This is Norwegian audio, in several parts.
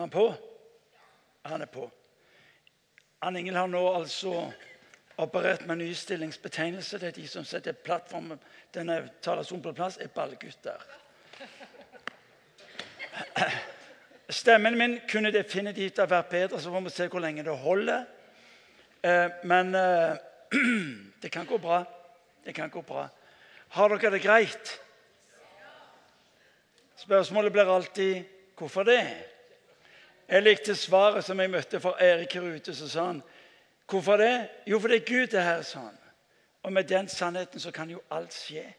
Var han på? Han er på. Ann Ingel har nå altså operert med ny stillingsbetegnelse. Det er de som setter plattformen, denne talerstolen på plass, er ballgutter. Stemmen min kunne definitivt ha vært bedre, så får vi se hvor lenge det holder. Eh, men eh, det kan gå bra. Det kan gå bra. Har dere det greit? Spørsmålet blir alltid 'Hvorfor det?' Jeg likte svaret som jeg møtte fra Erik her ute. Så sa han, 'Hvorfor det?' Jo, fordi Gud er her, sa han. Og med den sannheten så kan jo alt skje.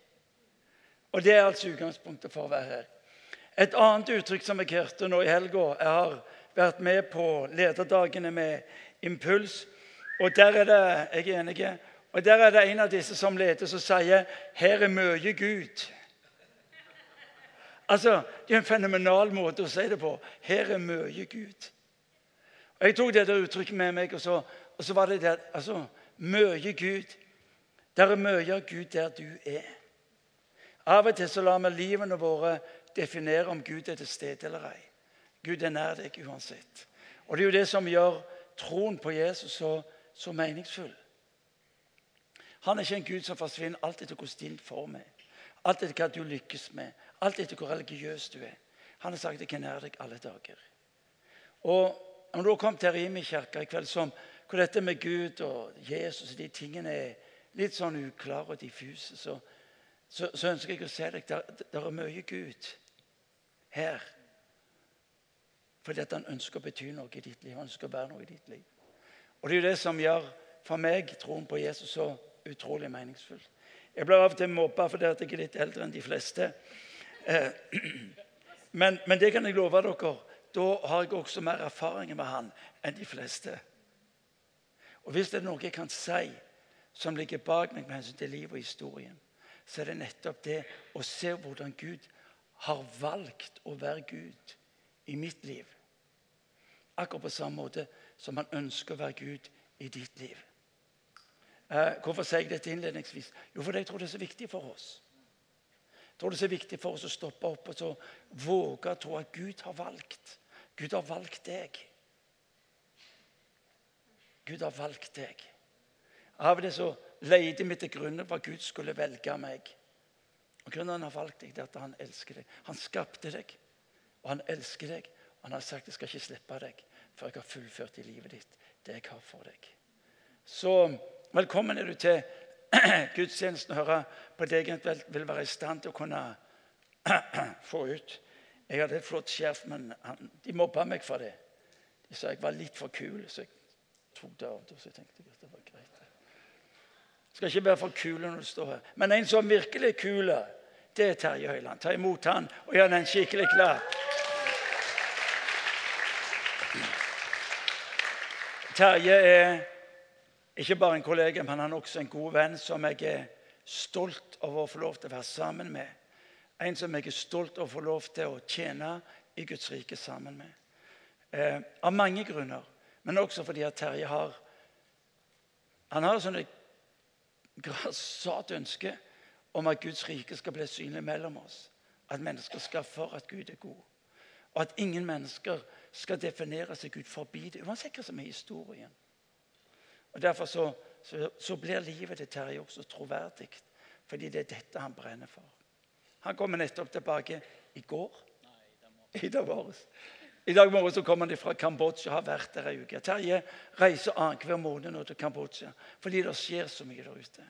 Og det er altså utgangspunktet for å være her. Et annet uttrykk som jeg hørte nå i helga Jeg har vært med på lederdagene med Impuls. Og der er det jeg er enig, og der er det en av disse som leder, som sier 'Her er mye Gud'. Altså, Det er en fenomenal måte å si det på. Her er mye Gud. Og Jeg tok dette uttrykket med meg, og så, og så var det der altså, Mye Gud. Der er mye av Gud der du er. Av og til så lar vi livene våre definere om Gud er til stede eller ei. Gud er nær deg uansett. Og Det er jo det som gjør troen på Jesus så, så meningsfull. Han er ikke en Gud som forsvinner alt etter hvordan din form er. Alt etter hva du lykkes med. Alt etter hvor religiøs du er. Han har sagt 'jeg er nær deg alle dager'. Og Når du kommet her inn i kveld, som, hvor dette med Gud og Jesus og de tingene er litt sånn uklare og diffuse, så, så, så ønsker jeg å se deg der er mye Gud her. Fordi at han ønsker å bety noe i ditt liv. Han ønsker å være noe i ditt liv. Og Det er jo det som gjør for meg troen på Jesus så utrolig meningsfull. Jeg blir av og til mobba fordi jeg er litt eldre enn de fleste. Eh, men, men, det kan jeg love dere. Da har jeg også mer erfaring med han enn de fleste. Og Hvis det er noe jeg kan si som ligger bak meg med hensyn til livet og historien, så er det nettopp det å se hvordan Gud har valgt å være Gud i mitt liv. Akkurat på samme måte som han ønsker å være Gud i ditt liv. Eh, hvorfor sier jeg dette innledningsvis? Jo, fordi jeg tror det er så viktig for oss. Tror det er så viktig for oss å stoppe opp og så våge å tro at Gud har valgt. Gud har valgt deg. Gud har valgt deg. Av og til så leter vi til grunnen for at Gud skulle velge meg. Og Grunnen han har valgt deg, det er at han elsker deg. Han skapte deg, og han elsker deg. Og han har sagt jeg skal ikke slippe deg før jeg har fullført i livet ditt det jeg har for deg. Så Velkommen er du til gudstjenesten og høre på det jeg eventuelt vil være i stand til å kunne få ut. Jeg hadde et flott sjef, men han, de mobba meg for det. De sa jeg var litt for kul, så jeg tok det av. Så jeg tenkte at det var greit. Jeg skal ikke være for kul når du står her. Men en som virkelig er kul, det er Terje Høiland. Ta imot han og gjør den skikkelig klar. Terje er ikke bare en kollega, men han er også en god venn som jeg er stolt over å få lov til å være sammen med. En som jeg er stolt over å få lov til å tjene i Guds rike sammen med. Eh, av mange grunner, men også fordi at Terje har Han har sånn et grassat ønske om at Guds rike skal bli synlig mellom oss. At mennesker skal for at Gud er god. Og at ingen mennesker skal definere seg ut forbi det, uansett hva som er historien. Og Derfor så, så, så blir livet til Terje også troverdig, fordi det er dette han brenner for. Han kommer nettopp tilbake i går. I dag morges. I dag morges så kommer han fra Kambodsja og har vært der ei uke. Terje reiser annenhver måned nå til Kambodsja fordi det skjer så mye der ute.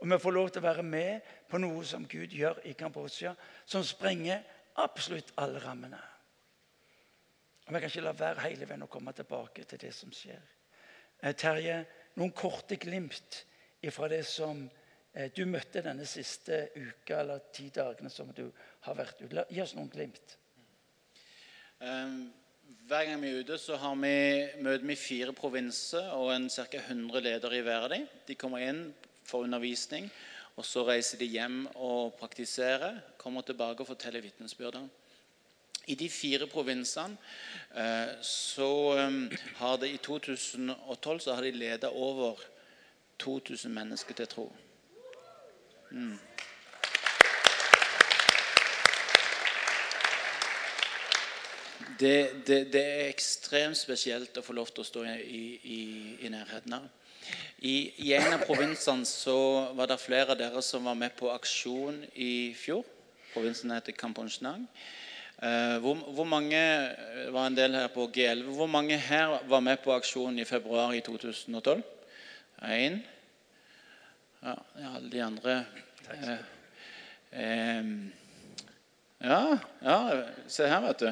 Og vi får lov til å være med på noe som Gud gjør i Kambodsja, som sprenger absolutt alle rammene. Og Vi kan ikke la være hele veien å komme tilbake til det som skjer. Eh, Terje, noen korte glimt fra det som eh, du møtte denne siste uka eller ti dagene som du har vært ute. Gi oss noen glimt. Um, hver gang vi er ute, så har vi, møter vi fire provinser og en ca. 100 ledere i hver av dem. De kommer inn for undervisning, og så reiser de hjem og praktiserer. Kommer tilbake og forteller vitnesbyrdene. I de fire provinsene eh, så eh, har det i 2012 så har de leda over 2000 mennesker til tro. Mm. det, det, det er ekstremt spesielt å få lov til å stå i, i, i nærheten av. I, I en av provinsene så var det flere av dere som var med på aksjon i fjor. Provinsen heter Kampunsjnang. Eh, hvor, hvor mange var en del her på G11. Hvor mange her var med på aksjonen i februar i 2012? Én. Ja, alle de andre eh, eh, Ja, ja, se her, vet du.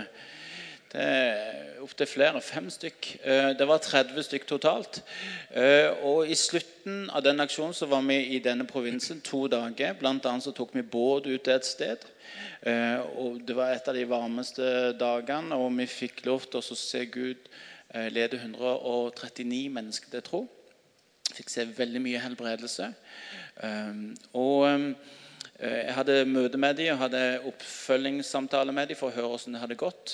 Det er opptil flere. Fem stykk. Eh, det var 30 stykk totalt. Eh, og I slutten av den aksjonen så var vi i denne provinsen to dager. Blant annet så tok vi båt ut til et sted. Eh, og Det var et av de varmeste dagene, og vi fikk lov til å se Gud lede 139 mennesker til tro. Fikk se veldig mye helbredelse. Og Eh, jeg hadde møte med dem og hadde oppfølgingssamtale med dem for å høre hvordan det hadde gått.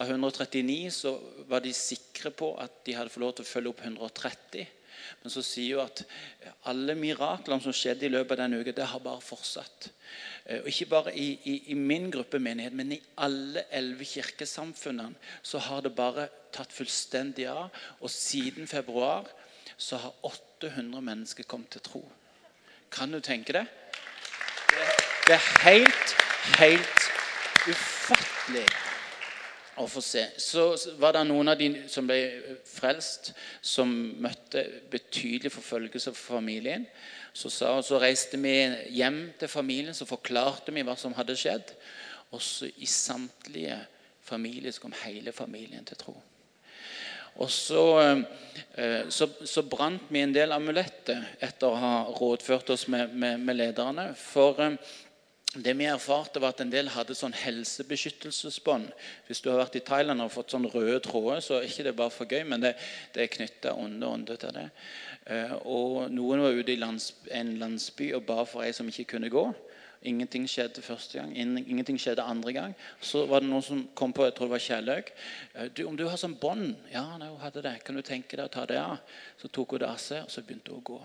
Av 139 så var de sikre på at de hadde fått lov til å følge opp 130. Men så sier hun at alle miraklene som skjedde i løpet av den uka, det har bare fortsatt. Eh, og Ikke bare i, i, i min gruppe menighet, men i alle elleve kirkesamfunnene så har det bare tatt fullstendig av. Og siden februar så har 800 mennesker kommet til tro. Kan du tenke det? Det er helt, helt ufattelig å få se. Så var det noen av de som ble frelst, som møtte betydelig forfølgelse for familien. Så, sa, så reiste vi hjem til familien så forklarte vi hva som hadde skjedd. Og så i samtlige familier så kom hele familien til tro. Og så, eh, så, så brant vi en del amuletter etter å ha rådført oss med, med, med lederne. For eh, det vi erfarte, var at en del hadde sånn helsebeskyttelsesbånd. Hvis du har vært i Thailand og fått sånn røde tråder, så er ikke det bare for gøy, men det, det er knytta onde ånder til det. Eh, og Noen var ute i lands, en landsby og ba for ei som ikke kunne gå. Ingenting skjedde første gang, ingenting skjedde andre gang. Så var det noen som kom på jeg tror det var Kjelløk. Eh, 'Om du har sånn bånd?' Ja, nei, hun hadde det. Kan du tenke deg å ta det av? Så tok hun det av seg, og så begynte hun å gå.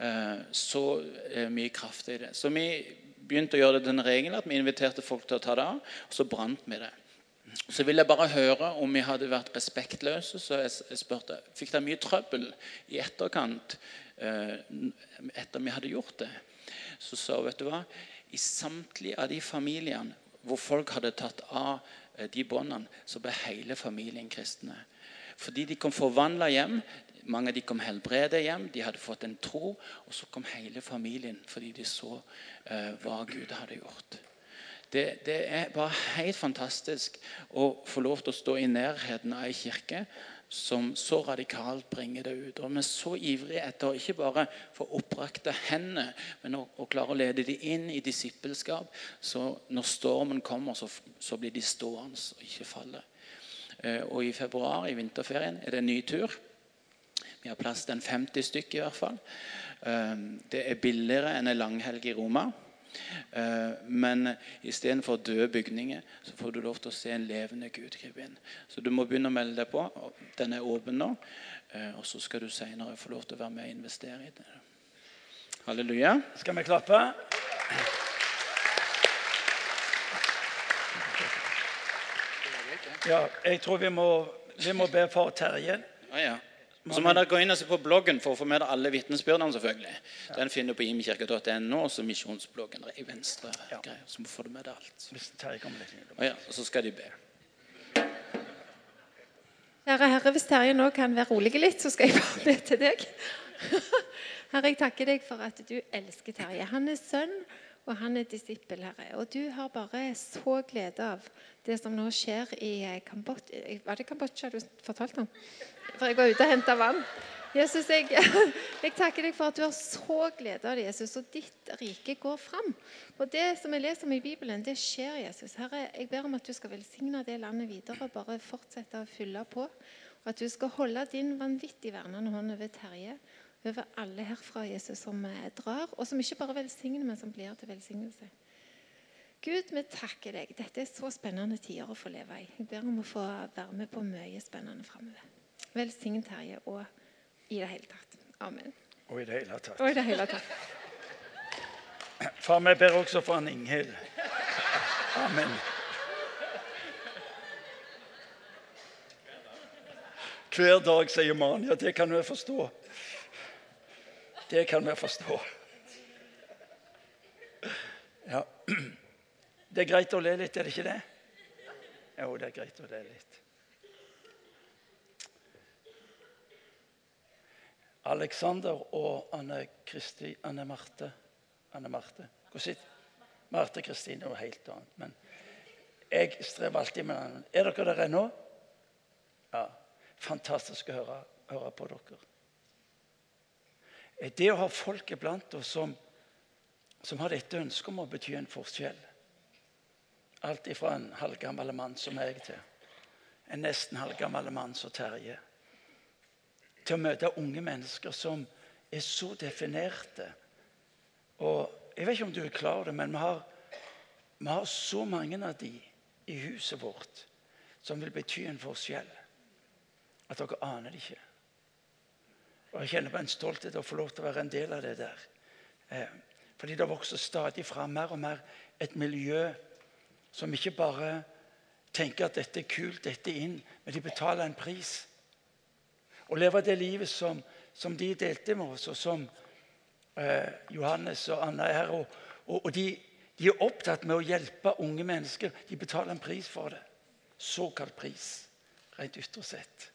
Eh, så mye kraft i det. Så vi begynte å gjøre det til en regel at vi inviterte folk til å ta det av, og så brant vi det. Så ville jeg bare høre om vi hadde vært respektløse. Så jeg spurte fikk dere mye trøbbel i etterkant eh, etter vi hadde gjort det. Så sa vet du hva, i samtlige av de familiene hvor folk hadde tatt av eh, de båndene, så ble hele familien kristne. Fordi de kom forvandla hjem. Mange av de kom helbredet hjem, de hadde fått en tro. Og så kom hele familien fordi de så uh, hva Gud hadde gjort. Det, det, er bare helt fantastisk å få lov til å stå i nærheten av ei kirke som så radikalt bringer det ut. Og vi er så ivrige etter å ikke bare få opprakte hendene, men å, å, klare å lede dem inn i disippelskap. Så når stormen kommer, så, så blir de stående og ikke falle. Uh, og i februar, i vinterferien, er det en ny tur. Vi har plass til en 50 stykker i hvert fall. Ehm, det er billigere enn en langhelg i Roma. Ehm, men istedenfor døde bygninger så får du lov til å se en levende Gud gripe inn. Så du må begynne å melde deg på. Den er åpen nå. Ehm, og så skal du senere få lov til å være med og investere i det. Halleluja. Skal vi klappe? Ja, jeg tror vi må, vi må be for Terje. Ah, ja. Så må dere gå inn og se på bloggen for å få med dere alle vitnesbyrdene. selvfølgelig. Den finner du på imkirke.no og så misjonsbloggen i venstre. Ja. Greier, så må du få med deg alt. Og, ja, og så skal de be. Kjære Herre, hvis Terje nå kan være rolig litt, så skal jeg bare be til deg. Herre, jeg takker deg for at du elsker Terje. Han er sønn, og han er disippel, Herre. Og du har bare så glede av det som nå skjer i Kambodsja. Var det Kambodsja du fortalte om? for jeg var ute og henta vann. Jesus, jeg, jeg, takker deg for at du har så glede av det, Jesus, og ditt rike går fram. Og Det som jeg leser om i Bibelen, det skjer, Jesus. Herre, jeg ber om at du skal velsigne det landet videre. og Bare fortsette å fylle på. Og at du skal holde din vanvittig vernende hånd over Terje. Over alle herfra, Jesus, som eh, drar, og som ikke bare velsigner, men som blir til velsignelse. Gud, vi takker deg. Dette er så spennende tider å få leve i. Jeg ber om å få være med på mye spennende framover. Velsign Terje og i det hele tatt. Amen. Og i det hele tatt. Og i det hele tatt. Far, vi ber også for han Inghild. Amen. hver dag, sier Mania. Det kan vi forstå. Det kan vi forstå. Ja. Det er greit å le litt, er det ikke det? Jo, det er greit å le litt. Alexander og Anne, Kristi, Anne Marte Anne Marte. Hvor sitter Marte Kristine er noe helt annet. Men jeg strever alltid med den. Er dere der ennå? Ja. Fantastisk å høre, høre på dere. Det å ha folk iblant oss som, som har dette ønsket om å bety en forskjell Alt ifra en halvgammel mann som meg til en nesten halvgammel mann som Terje. Til å møte unge mennesker som er så definerte. Og Jeg vet ikke om du er klar over det, men vi har, vi har så mange av de i huset vårt som vil bety en forskjell, at dere aner det ikke. Og Jeg kjenner på en stolthet å få lov til å være en del av det der. Eh, fordi det vokser stadig fram mer og mer et miljø som ikke bare tenker at dette er kult, dette er inn, men de betaler en pris. Å leve det livet som, som de delte med oss, og som eh, Johannes og Anna er. Og, og, og de, de, er opptatt med å hjelpe unge mennesker. De betaler en pris for det. Såkalt pris, rent ytre sett.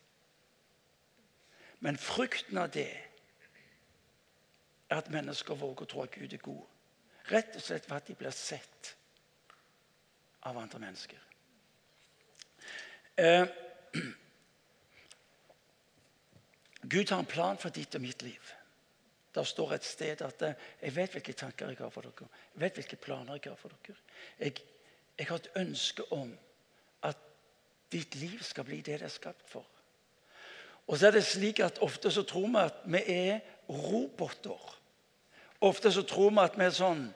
Men frukten av det er at mennesker våger å tro at Gud er god. Rett og slett for at de blir sett av andre mennesker. Eh, Gud har en plan for ditt og mitt liv. Der står et sted at eh, jeg vet hvilke tanker jeg har for dere. Jeg vet hvilke planer jeg har for dere. Jeg, jeg har et ønske om at ditt liv skal bli det det er skapt for. Og så er det slik at Ofte så tror vi at vi er roboter. Ofte så tror vi at vi er sånn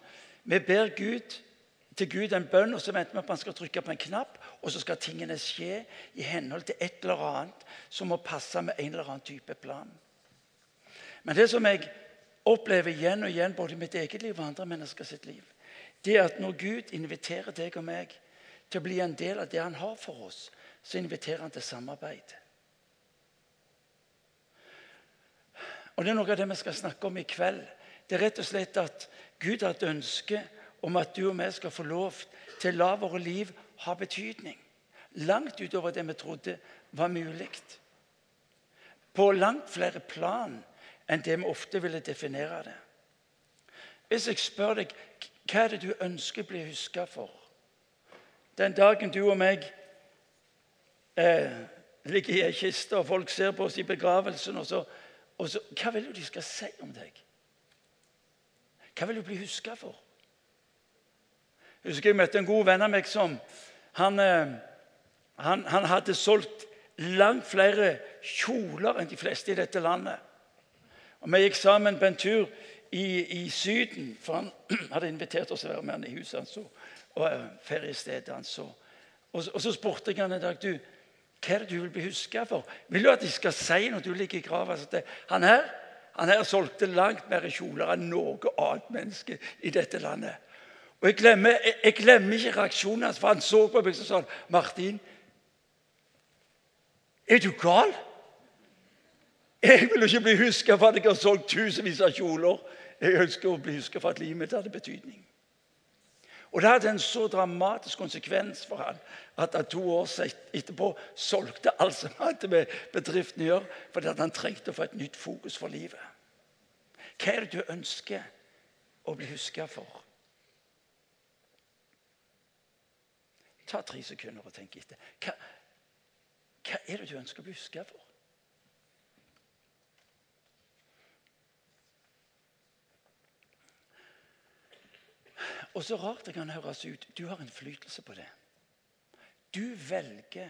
Vi ber Gud til Gud en bønn, og så venter vi på at han skal trykke på en knapp, og så skal tingene skje i henhold til et eller annet som må passe med en eller annen type plan. Men det som jeg opplever igjen og igjen både i mitt eget liv og andre mennesker sitt liv, det er at når Gud inviterer deg og meg til å bli en del av det han har for oss, så inviterer han til samarbeid. Og Det er noe av det vi skal snakke om i kveld. Det er rett og slett at Gud har et ønske om at du og vi skal få lov til å la våre liv ha betydning. Langt utover det vi trodde var mulig. På langt flere plan enn det vi ofte ville definere det. Hvis jeg spør deg hva er det du ønsker å bli huska for den dagen du og meg eh, ligger i ei kiste, og folk ser på oss i begravelsen, og så, og så Hva vil du de skal si om deg? Hva vil du bli huska for? Jeg husker jeg møtte en god venn av meg som han, eh, han, han hadde solgt langt flere kjoler enn de fleste i dette landet. Og Vi gikk sammen på en tur i, i Syden, for han hadde invitert oss til å være med han i huset hans og og feriestedet hans. Og, og, så spurte jeg han en dag du, hva er det du vil bli huska for. Vil du at de skal si når du ligger i grava at han her, han her solgte langt mer kjoler enn noe annet menneske i dette landet? Og Jeg glemmer, jeg, jeg glemmer ikke reaksjonen hans, for han så på meg og sa Martin, er du gal? Jeg vil ikke bli huska for at jeg har solgt tusenvis av kjoler. Jeg ønsker å bli huska for at livet mitt hadde betydning. Og Det hadde en så dramatisk konsekvens for han at han to år etterpå solgte alt som hadde med bedriften å gjøre, fordi han trengte å få et nytt fokus for livet. Hva er det du ønsker å bli huska for? Ta tre sekunder og tenk etter. Hva, hva er det du ønsker å bli husket for? Og så rart det kan høres ut. Du har innflytelse på det. Du velger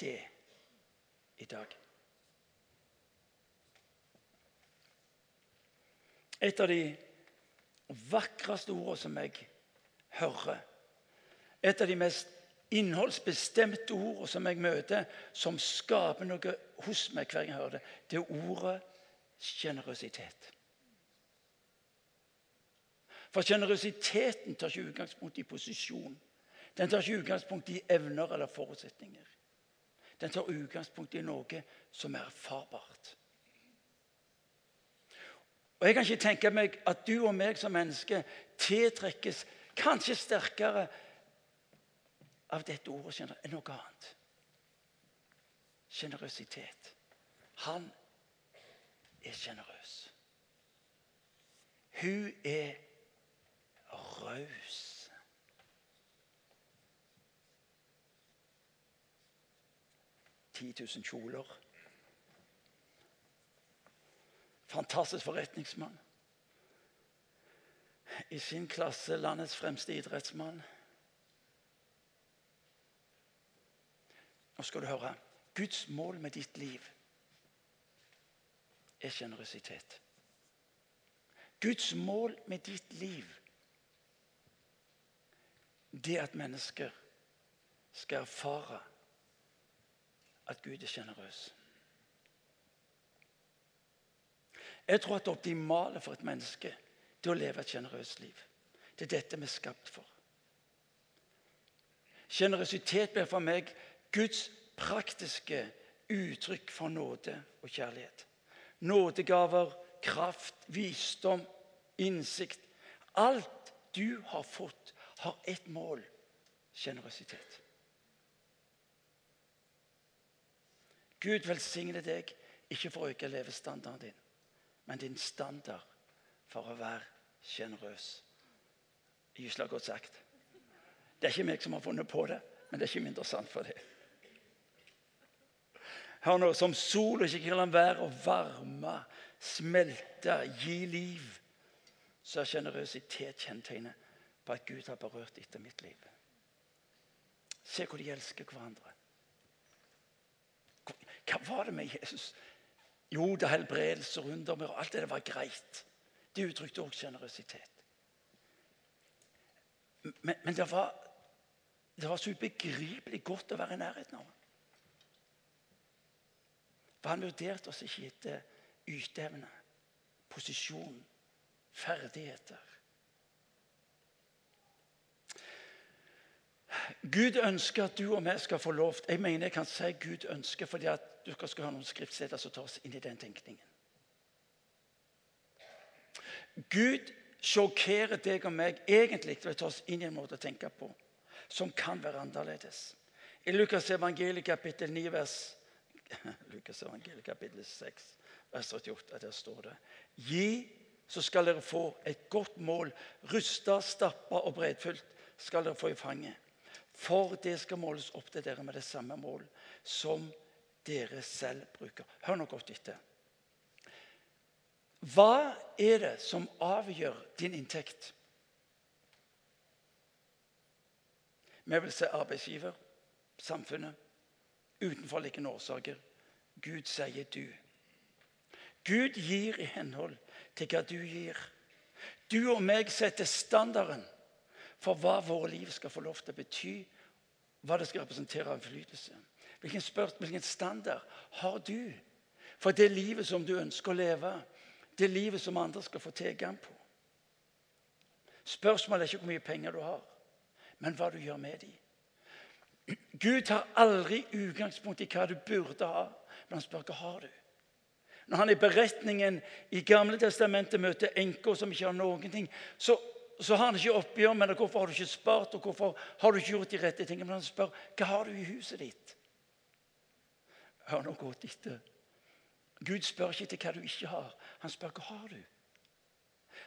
det i dag. Et av de vakreste ordene som jeg hører et av de mest innholdsbestemte ordene som jeg møter, som skaper noe hos meg hver gang jeg hører det, det er ordet sjenerøsitet. For sjenerøsiteten tar ikke utgangspunkt i posisjon. Den tar ikke utgangspunkt i evner eller forutsetninger. Den tar utgangspunkt i noe som er erfarbart. Og Jeg kan ikke tenke meg at du og meg som menneske tiltrekkes kanskje sterkere av dette ordet enn noe annet. Sjenerøsitet. Han er sjenerøs. Hun er raus. Titusen kjoler. Fantastisk forretningsmann. I sin klasse landets fremste idrettsmann. Nå skal du høre. Guds mål med ditt liv er sjenerøsitet. Guds mål med ditt liv det at mennesker skal erfare at Gud er sjenerøs. Jeg tror at det optimale for et menneske det er å leve et sjenerøst liv. Det er dette vi er skapt for. Sjenerøsitet blir for meg Guds praktiske uttrykk for nåde og kjærlighet. Nådegaver, kraft, visdom, innsikt. Alt du har fått, har ett mål sjenerøsitet. Gud velsigne deg, ikke for å øke levestandarden din, men din standard for å være sjenerøs. Gysla godt sagt. Det er ikke meg som har funnet på det, men det er ikke mindre sant for det. Hør nå, Som sol og ikke kan være å varme, smelte, gi liv, så er sjenerøsitet kjennetegnet på at Gud har berørt etter mitt liv. Se hvor de elsker hverandre. Hva var det med Jesus? Jo, det er helbredelse rundt om, og alt det var greit. Det uttrykte også sjenerøsitet. Men, men det, var, det var så ubegripelig godt å være i nærheten av ham. For han vurderte oss ikke etter yteevne, posisjon, ferdigheter. Gud ønsker at du og vi skal få lov Jeg mener jeg kan si Gud ønsker fordi at du skal ha noen skriftsteder som tar oss inn i den tenkningen. Gud sjokkerer deg og meg egentlig ved å ta oss inn i en måte å tenke på som kan være annerledes. I Lukas evangeliet kapittel 9 vers Lukas evangeliet kapittel 6, vers 88. Der står det Gi, så skal dere få et godt mål. Rusta, stappa og bredfullt skal dere få i fanget. For det skal måles opp til dere med det samme mål som dere selv bruker. Hør nå godt etter. Hva er det som avgjør din inntekt? Vi vil se arbeidsgiver, samfunnet, utenforliggende årsaker. Gud sier du. Gud gir i henhold til hva du gir. Du og meg setter standarden for hva våre liv skal få lov til å bety, hva det skal representere av innflytelse. Hvilken, hvilken standard har du for det livet som du ønsker å leve? Det livet som andre skal få tilgang på? Spørsmålet er ikke hvor mye penger du har, men hva du gjør med dem. Gud tar aldri utgangspunkt i hva du burde ha, men han spør hva har du Når han i beretningen i Gamle testamentet møter enker som ikke har noen ting, så, så har han ikke oppgjør med hvorfor har du ikke spart, og hvorfor har du ikke gjort de rette tingene. Men han spør hva har du i huset ditt. Hør nå godt etter. Gud spør ikke etter hva du ikke har. Han spør hva har du.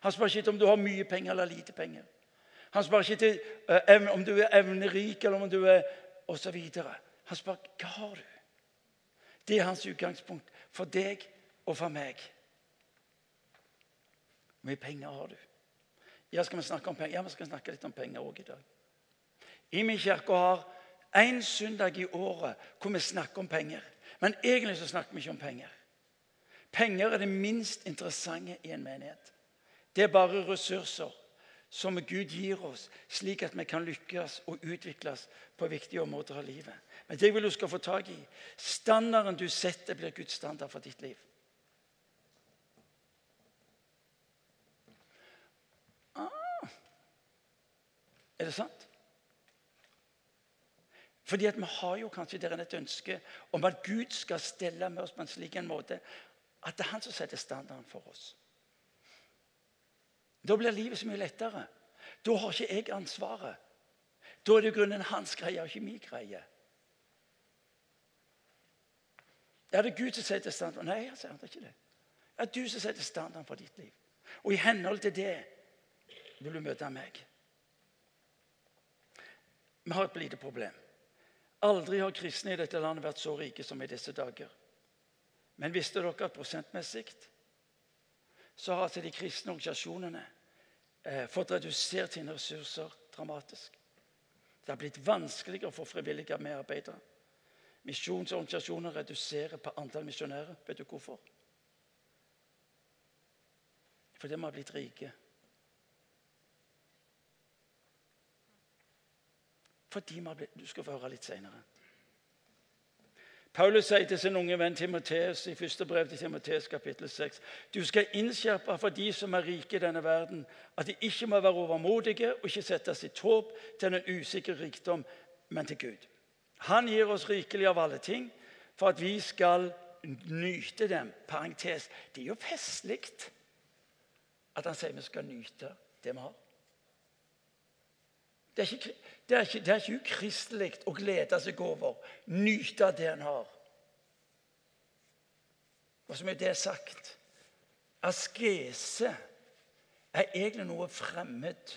Han spør ikke om du har mye penger eller lite penger. Han spør ikke til, uh, om du er evnerik eller om du er osv. Han spør hva har du. Det er hans utgangspunkt for deg og for meg. Hvor mye penger har du? Ja, skal vi snakke om penger? Ja, vi skal snakke litt om penger òg i dag. I min kirke har én søndag i året hvor vi snakker om penger. Men egentlig så snakker vi ikke om penger. Penger er det minst interessante i en menighet. Det er bare ressurser som Gud gir oss, slik at vi kan lykkes og utvikles på viktige områder av livet. Men det vil du skal få tak i. Standarden du setter, blir Guds standard for ditt liv. Ah. Er det sant? Fordi at vi har jo kanskje der et ønske om at Gud skal stelle med oss på en slik en måte at det er han som setter standarden for oss. Da blir livet så mye lettere. Da har ikke jeg ansvaret. Da er det jo grunnen hans greie, og ikke min greie. Er det Gud som setter standarden? Nei, han sier ikke det. Det er du som setter standarden for ditt liv. Og i henhold til det vil du møte meg. Vi har et lite problem. Aldri har kristne i dette landet vært så rike som i disse dager. Men visste dere at prosentmessig så har altså de kristne organisasjonene eh, fått redusert sine ressurser dramatisk. Det har blitt vanskeligere få frivillige medarbeidere. Misjonsorganisasjoner reduserer på antall misjonærer. Vet du hvorfor? Fordi vi har blitt rike. Fordi har Du skal få høre litt seinere. Paulus sier til sin unge venn Timoteus i første brev til Timoteus kapittel 6 Du skal innskjerpe for de som er rike i denne verden, at de ikke må være overmodige og ikke sette sitt håp til en usikker rikdom, men til Gud. Han gir oss rikelig av alle ting for at vi skal nyte dem. Parentes. Det er jo festlig at han sier vi skal nyte det vi har. Det er ikke, det er ikke, det er ikke ukristelig å glede seg over, nyte det en har. Og som er det sagt Askese er egentlig noe fremmed.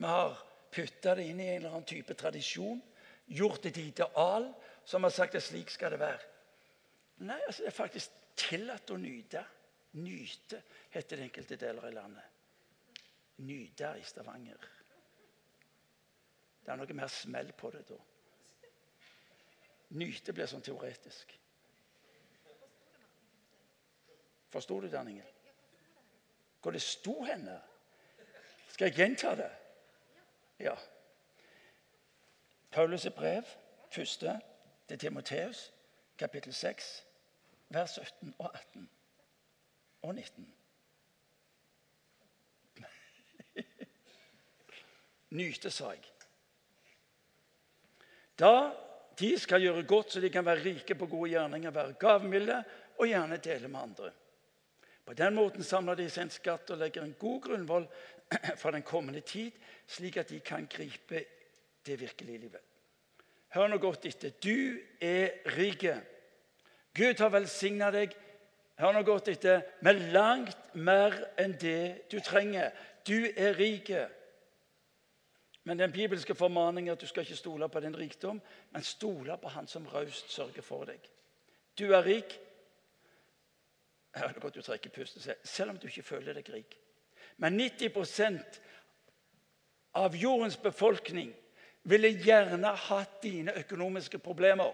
Vi har putta det inn i en eller annen type tradisjon, gjort det til ideal, som har sagt at slik skal det være. Nei, altså det er faktisk tillatt å nyte. Nyte heter det enkelte deler i landet nyte i Stavanger. Det er noe mer smell på det da. Nyte blir sånn teoretisk. Forsto du den, Ingen? Hvor det sto henne? Skal jeg gjenta det? Ja. Paulus' brev, første til Timoteus, kapittel 6, vers 17 og 18 og 19. nyte seg. Da de skal gjøre godt så de kan være rike på gode gjerninger, være gavmilde og gjerne dele med andre. På den måten samler de seg en skatt og legger en god grunnvoll for den kommende tid, slik at de kan gripe det virkelige livet. Hør nå godt etter. Du er rik. Gud har velsigna deg hør nå godt etter, med langt mer enn det du trenger. Du er rik. Men den bibelske formaningen er at du skal ikke stole på din rikdom, men stole på Han som raust sørger for deg. Du er rik. Jeg er godt du trekker pusten, selv om du ikke føler deg rik. Men 90% av jordens befolkning ville gjerne hatt dine økonomiske problemer.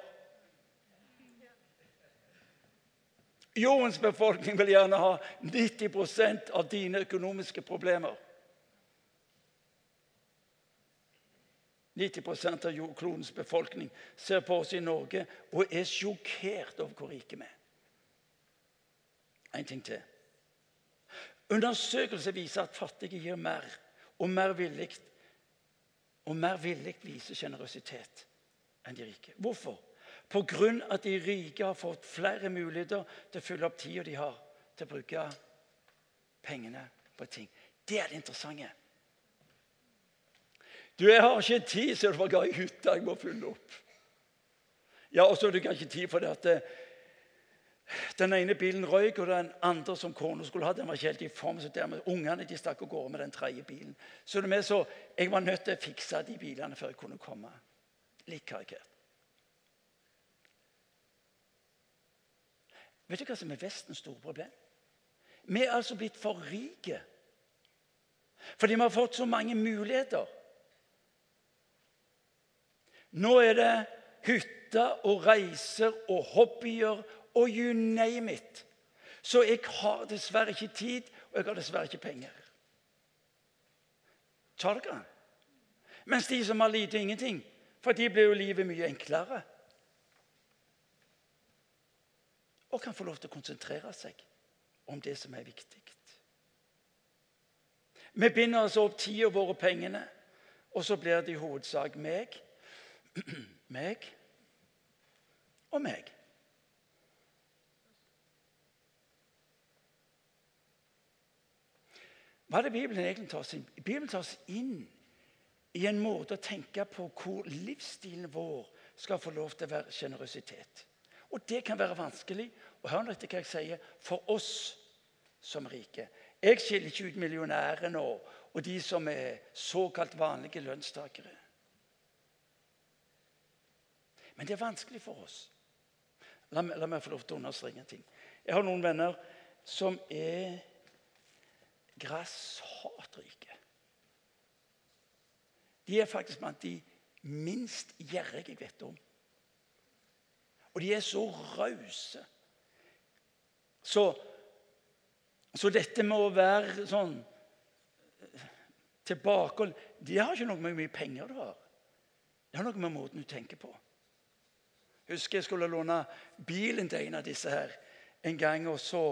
Jordens befolkning vil gjerne ha 90% av dine økonomiske problemer. 90% av jordklodens befolkning ser på oss i Norge og er sjokkert over hvor rike vi er. En ting til. Undersøkelser viser at fattige gir mer og mer villig og mer villig viser sjenerøsitet enn de rike. Hvorfor? Grunn at de rike har fått flere muligheter til å fylle opp tida de har til å bruke pengene på ting. Det er det interessante. Du, jeg har ikke tid, så du får gå i hytta. Jeg må fylle opp. Ja, og så har du ikke tid for det at det, eh, den ene bilen røyk, og den andre som kona skulle ha, den var ikke helt i form. så dermed Ungene de stakk av gårde med den tredje bilen. Så det med så, jeg var nødt til å fikse de bilene før jeg kunne komme. Litt karikert. Vet du hva som er Vestens store problem? Vi er altså blitt for rike. Fordi vi har fått så mange muligheter. Nå er det hytter og reiser og hobbyer og you name it. Så jeg har dessverre ikke tid, og jeg har dessverre ikke penger. Tar dere Mens de som har lite, ingenting. For de blir jo livet mye enklere. Og kan få lov til å konsentrere seg om det som er viktig. Vi binder oss opp tida vår og pengene, og så blir det i hovedsak meg meg og meg. Hva er det Bibelen egentlig tar oss inn? Bibelen tar oss inn i en måte å tenke på hvor livsstilen vår skal få lov til å være sjenerøsitet. Og det kan være vanskelig. Og hør nå etter hva jeg sier for oss som rike. Jeg skiller ikke ut millionærene og, og de som er såkalt vanlige lønnstakere. Men det er vanskelig for oss. La, la meg få lov til å understreke en ting. Jeg har noen venner som er grasshatrike. De er faktisk blant de minst gjerrige jeg vet om. Og de er så rause. Så, så, dette med å være sånn tilbakeholden Det har ikke noe med hvor mye penger du har. Det har noe med måten du tenker på. Husker jeg skulle låne bilen til en av disse her en gang. og så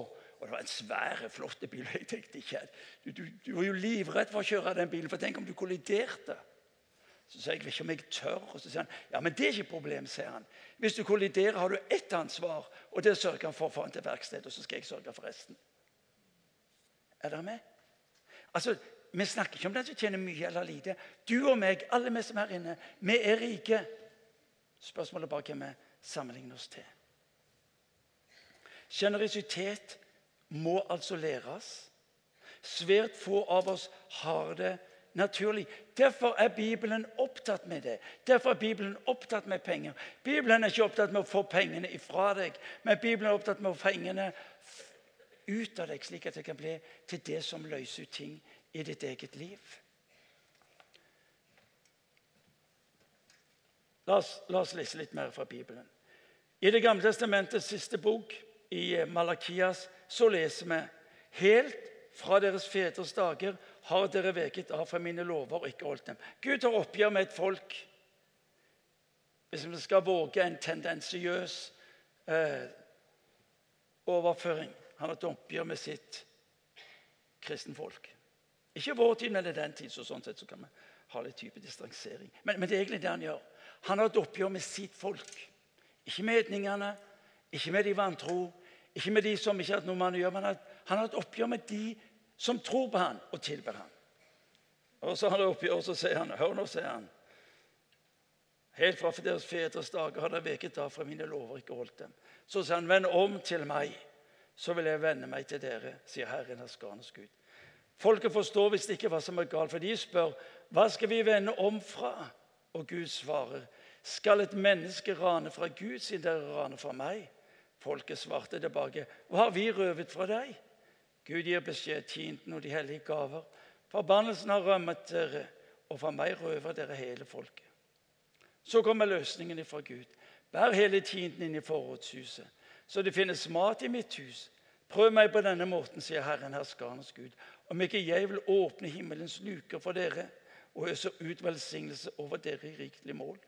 og Det var en svær, flott bil. Jeg tenkte ikke, du, du, du, var jo livredd for å kjøre den bilen, for tenk om du kolliderte. Så sa jeg vet ikke om jeg tør. Og så sier han ja, men det er ikke et problem. sier han. Hvis du kolliderer, har du ett ansvar, og det sørger han for å få han til verkstedet. Og så skal jeg sørge for resten. Er dere med? Altså, Vi snakker ikke om den som tjener mye eller lite. Du og meg, alle vi som er her inne, vi er rike. Spørsmålet er bare hvem vi sammenligner oss til. Sjenerøsitet må altså læres. Svært få av oss har det naturlig. Derfor er Bibelen opptatt med det. Derfor er Bibelen opptatt med penger. Bibelen er ikke opptatt med å få pengene ifra deg, men Bibelen er opptatt med å få pengene ut av deg, slik at det kan bli til det som løser ut ting i ditt eget liv. La oss, la oss lese litt mer fra Bibelen. I Det gamle testamentets siste bok, i Malakias, så leser vi Helt fra deres fedres dager har dere veket av fra mine lover og ikke holdt dem. Gud tar oppgjør med et folk. Hvis vi skal våge en tendensiøs eh, overføring Han har et oppgjør med sitt kristenfolk. Ikke vår tid, men i den tid. så sånn sett så kan vi ha litt type distansering. Men, men, det er egentlig det han gjør. Han har et oppgjør med sitt folk. Ikke med hedningene, ikke med de vantro, ikke med de som ikke har hatt noe med å gjøre, men han har et oppgjør med de som tror på han og tilber han. Og så har han oppgjør, og så sier han Hør nå, sier han. Helt fra deres fedres dager har dere veket av fra mine lover, ikke holdt dem. Så sier han, vend om til meg, så vil jeg vende meg til dere, sier Herren herskarenes Gud. Folket forstår visst ikke hva som er galt, for de spør, hva skal vi vende om fra? Og Gud svarer, skal et menneske rane fra Gud siden dere raner fra meg? Folket svarte tilbake, hva har vi røvet fra deg? Gud gir beskjed tienden og de hellige gaver. Forbannelsen har rømmet dere, og fra meg røver dere hele folket. Så kommer løsningen fra Gud. Bær hele tienden inn i forrådshuset, så det finnes mat i mitt hus. Prøv meg på denne måten, sier Herren herskarenes Gud, om ikke jeg vil åpne himmelens luker for dere og øse ut velsignelse over dere i rikelig mål.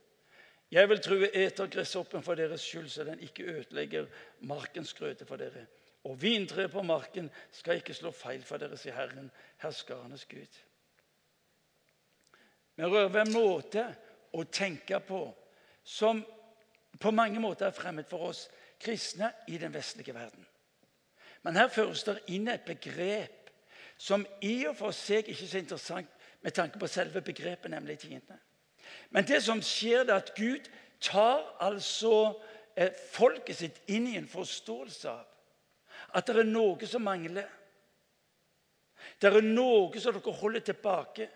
Jeg vil true etergresshoppen for deres skyld, så den ikke ødelegger markens grøte for dere. Og vintreet på marken skal ikke slå feil for dere, sier Herren, herskarenes Gud. Rører ved en måte å tenke på som på mange måter er fremmed for oss kristne i den vestlige verden. Men her føres det inn et begrep som i og for seg ikke er så interessant med tanke på selve begrepet, nemlig tiende. Men det som skjer, er at Gud tar altså eh, folket sitt inn i en forståelse av at det er noe som mangler. Det er noe som dere holder tilbake.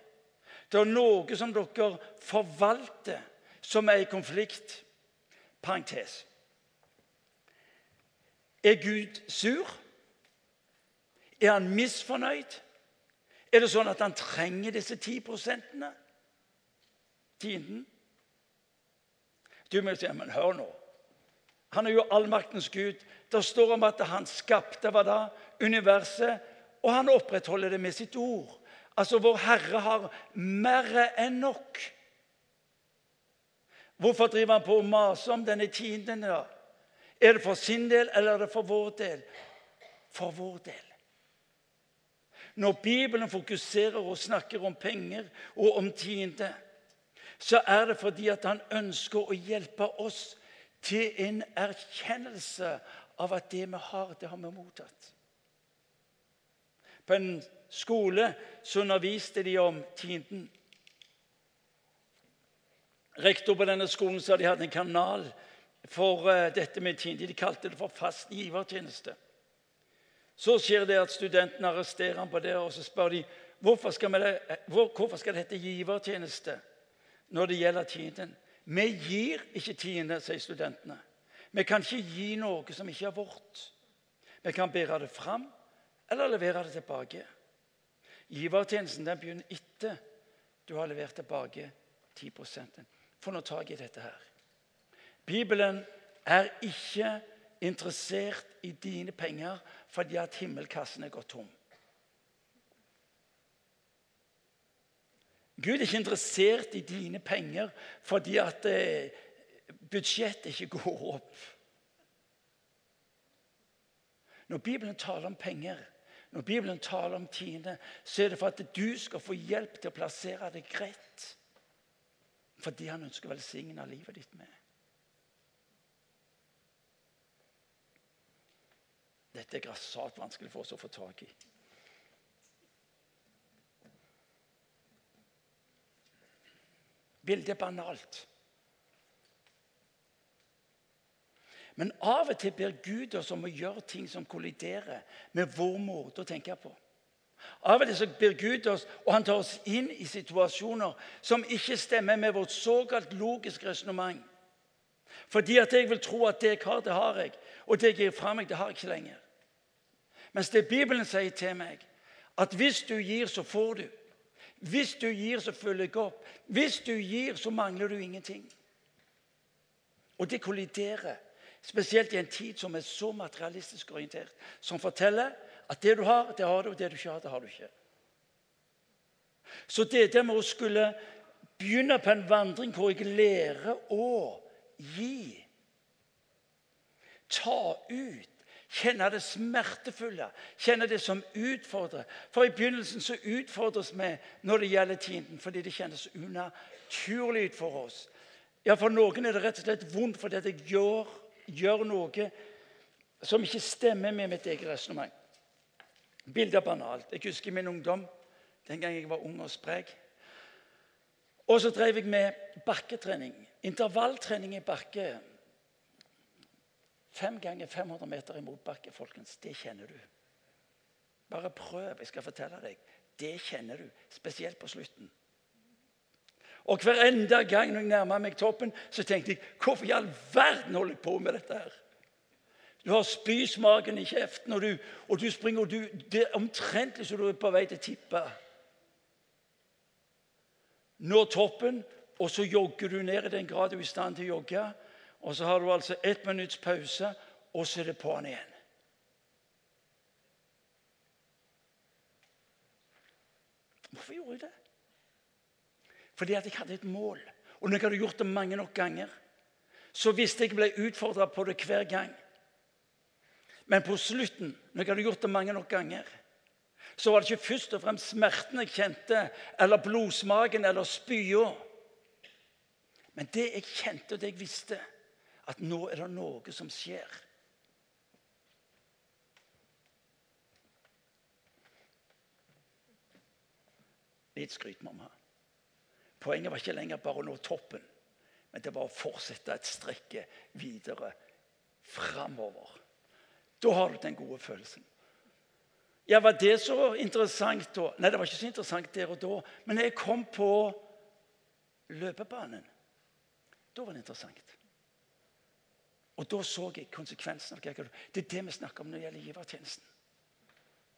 Det er noe som dere forvalter, som er i konflikt. Parentes. Er Gud sur? Er han misfornøyd? Er det sånn at han trenger disse ti prosentene? Tienden? Du må si, men hør nå. Han er jo allmaktens Gud. Det står om at han skapte hva da? universet, og han opprettholder det med sitt ord. Altså, Vår Herre har mer enn nok. Hvorfor driver han på å mase om denne tienden? da? Er det for sin del, eller er det for vår del? For vår del. Når Bibelen fokuserer og snakker om penger og om tiende, så er det fordi at han ønsker å hjelpe oss til en erkjennelse av at det vi har, det har vi mottatt. På en skole så underviste de om tienden. Rektor på denne skolen sa de hadde en kanal for uh, dette med tiende. De kalte det for fast givertjeneste. Så skjer det at studentene arresterer ham på det, og så spør de hvorfor skal, det, hvor, hvorfor skal det hete givertjeneste når det gjelder tiden. Vi gir ikke tiende, sier studentene. Vi kan ikke gi noe som ikke er vårt. Vi kan bære det fram eller levere det tilbake. Givertjenesten den begynner etter du har levert tilbake 10 Få nå tak i dette her. Bibelen er ikke interessert i dine penger fordi at himmelkassen er gått tom. Gud er ikke interessert i dine penger fordi at eh, budsjettet ikke går opp. Når Bibelen taler om penger, når Bibelen taler om tiende, så er det for at du skal få hjelp til å plassere deg greit. Fordi han ønsker å velsigne livet ditt med. Dette er grassat vanskelig for oss å få tak i. Bildet er banalt. Men av og til ber Gud oss om å gjøre ting som kolliderer med vår måte å tenke på. Av og til så ber Gud oss, og han tar oss inn i situasjoner som ikke stemmer med vårt såkalt logiske resonnement. Fordi at jeg vil tro at det jeg har, det har jeg. Og det jeg gir fra meg, det har jeg ikke lenger. Mens det Bibelen sier til meg, at hvis du gir, så får du. Hvis du gir, så følger jeg opp. Hvis du gir, så mangler du ingenting. Og det kolliderer, spesielt i en tid som er så materialistisk orientert, som forteller at det du har, det har du, og det du ikke har, det har du ikke. Så det der med å skulle begynne på en vandring hvor jeg lærer å gi Ta ut Kjenne det smertefulle, kjenne det som utfordrer. For I begynnelsen så utfordres vi når det gjelder tiden, fordi det kjennes unaturlig ut for oss. Ja, For noen er det rett og slett vondt fordi jeg gjør, gjør noe som ikke stemmer med mitt eget resonnement. Bildet er banalt. Jeg husker min ungdom, den gang jeg var ung og sprek. Og så drev jeg med bakketrening. Intervalltrening i bakke. Fem ganger 500 meter i motbakke, folkens. Det kjenner du. Bare prøv. Jeg skal fortelle deg. Det kjenner du, spesielt på slutten. Og Hver enda gang når jeg nærma meg toppen, så tenkte jeg hvorfor i all verden holder jeg på med dette? her? Du har spysmaken i kjeften, og du, og du springer og du, Det er omtrentlig som du er på vei til å tippe. Når toppen, og så jogger du ned i den grad du er i stand til å jogge. Og så har du altså ett minutts pause, og så er det på'n igjen. Hvorfor gjorde jeg det? Fordi at jeg hadde et mål. Og når jeg hadde gjort det mange nok ganger, så visste jeg jeg ble utfordra på det hver gang. Men på slutten, når jeg hadde gjort det mange nok ganger, så var det ikke først og fremst smerten jeg kjente, eller blodsmaken eller spya. Men det jeg kjente, og det jeg visste, at nå er det noe som skjer. Litt skryt, mamma. Poenget var ikke lenger bare å nå toppen, men det var å fortsette et strekke videre framover. Da har du den gode følelsen. Ja, Var det så interessant da? Nei, det var ikke så interessant der og da. Men jeg kom på løpebanen, da var det interessant. Og da så jeg konsekvensen av hva Det er det vi snakker om når det gjelder givertjenesten.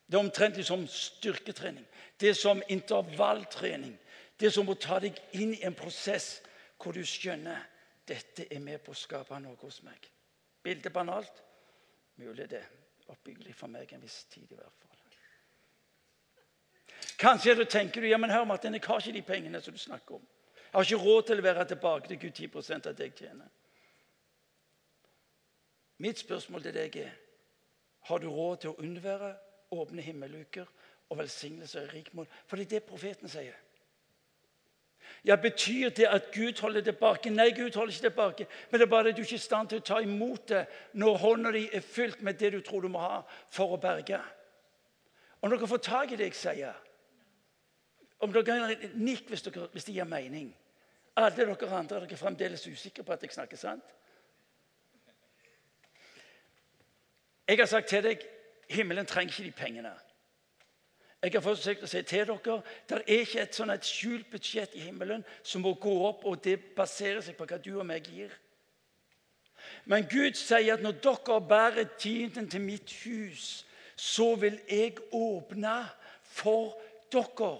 Det er omtrent som styrketrening. Det er som intervalltrening. Det er som å ta deg inn i en prosess hvor du skjønner dette er med på å skape noe hos meg. Bildet banalt. Mulig det er oppbyggelig for meg en viss tid i hvert fall. Kanskje du tenker du, ja, men hør Martin, jeg har ikke de pengene som du snakker om. Jeg har ikke råd til å levere tilbake til Gud 10% av det jeg tjener. Mitt spørsmål til deg er har du råd til å unnvære åpne himmeluker og velsignelse i rikmål? Fordi For det er det profeten sier. Ja, Betyr det at Gud holder tilbake? Nei, Gud holder ikke tilbake. Men det er bare at du ikke er i stand til å ta imot det når hånda di er fylt med det du tror du må ha for å berge. Om dere får tak i det jeg sier Om dere Nikk hvis, dere, hvis det gir mening. Alle dere andre er dere fremdeles usikre på at jeg snakker sant. Jeg har sagt til deg himmelen trenger ikke de pengene. Jeg har forsøkt å si til dere det er ikke et sånn et skjult budsjett i himmelen som må gå opp, og det baserer seg på hva du og meg gir. Men Gud sier at når dere bærer tienden til mitt hus, så vil jeg åpne for dere.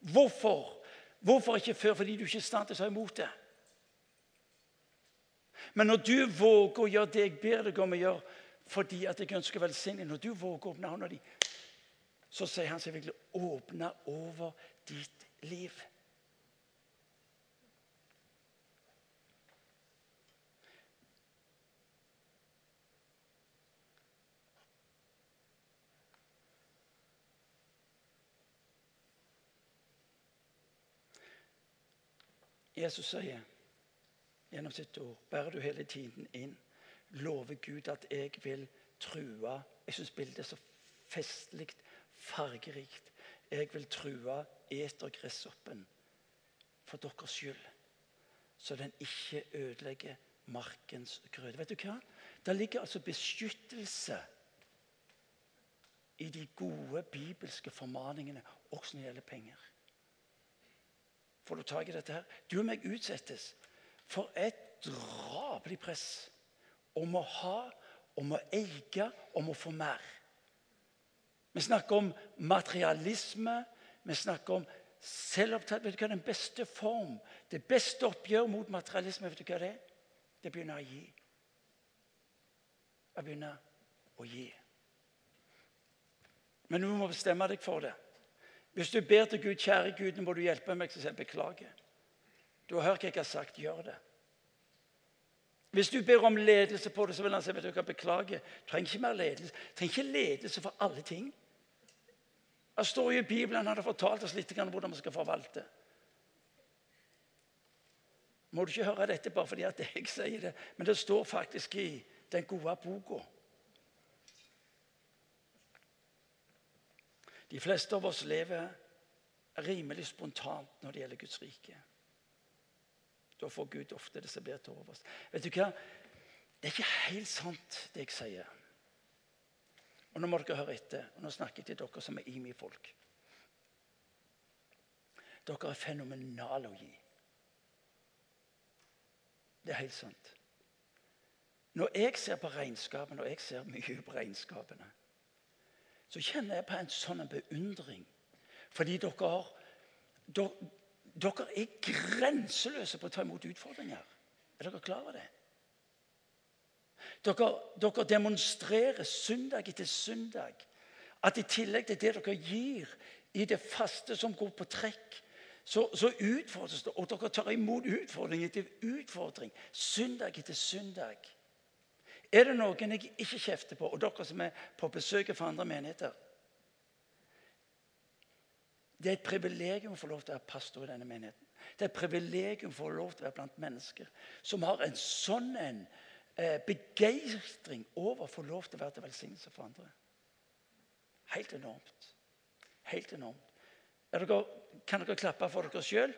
Hvorfor? Hvorfor ikke før? Fordi du ikke er i stand til å ta imot det. Men når du våger å gjøre det jeg ber deg om å gjøre, fordi at jeg ønsker velsigning Når du våger å åpne hånda di så sier han seg virkelig åpne over ditt liv. Jesus sier gjennom sitt ord Bærer du hele tiden inn, lover Gud at jeg vil true Jeg syns bildet er så festlig fargerikt. Jeg vil true etergresshoppen for deres skyld, så den ikke ødelegger markens grøde. Vet du hva? Det ligger altså beskyttelse i de gode bibelske formaningene, også når det gjelder penger. Får du tak i dette her? Du og meg utsettes for et drapelig press om å ha, om å eie, om å få mer. Vi snakker om materialisme. Vi snakker om selvopptatt. Vet du hva den beste form, det beste oppgjør mot materialisme, vet du hva det er? Det begynner å gi. Jeg begynner å gi. Men du må bestemme deg for det. Hvis du ber til Gud, kjære Gud, nå må du hjelpe meg, så sier jeg beklager. Du har hørt hva jeg har sagt. Gjør det. Hvis du ber om ledelse på det, så vil han si vet du hva, beklager. Du trenger ikke mer ledelse. Du trenger ikke ledelse for alle ting. Det står jo i Bibelen han har fortalt oss litt om hvordan vi skal forvalte. Må du ikke høre dette bare fordi at jeg sier det, men det står faktisk i den gode boka. De fleste av oss lever rimelig spontant når det gjelder Guds rike. Da får Gud ofte det som blir til overs. Vet du hva? Det er ikke helt sant, det jeg sier. Og Nå må dere høre etter. og Nå snakker jeg til dere som er IMI-folk. Dere er fenomenale å gi. Det er helt sant. Når jeg ser på regnskapene, og jeg ser mye på regnskapene, så kjenner jeg på en sånn beundring. Fordi dere, har, dere, dere er grenseløse på å ta imot utfordringer. Er dere klar over det? Dere, dere demonstrerer søndag etter søndag at i tillegg til det dere gir i det faste som går på trekk, så, så utfordres det. Og dere tar imot utfordring etter utfordring. Søndag etter søndag. Er det noen jeg ikke kjefter på, og dere som er på besøk fra andre menigheter Det er et privilegium å få lov til å være pastor i denne menigheten. Det er et privilegium å få lov til å være blant mennesker som har en sånn en eh, begeistring over å få lov til å være til velsignelse for andre. Helt enormt. Helt enormt. Dere, kan dere klappe for dere sjøl?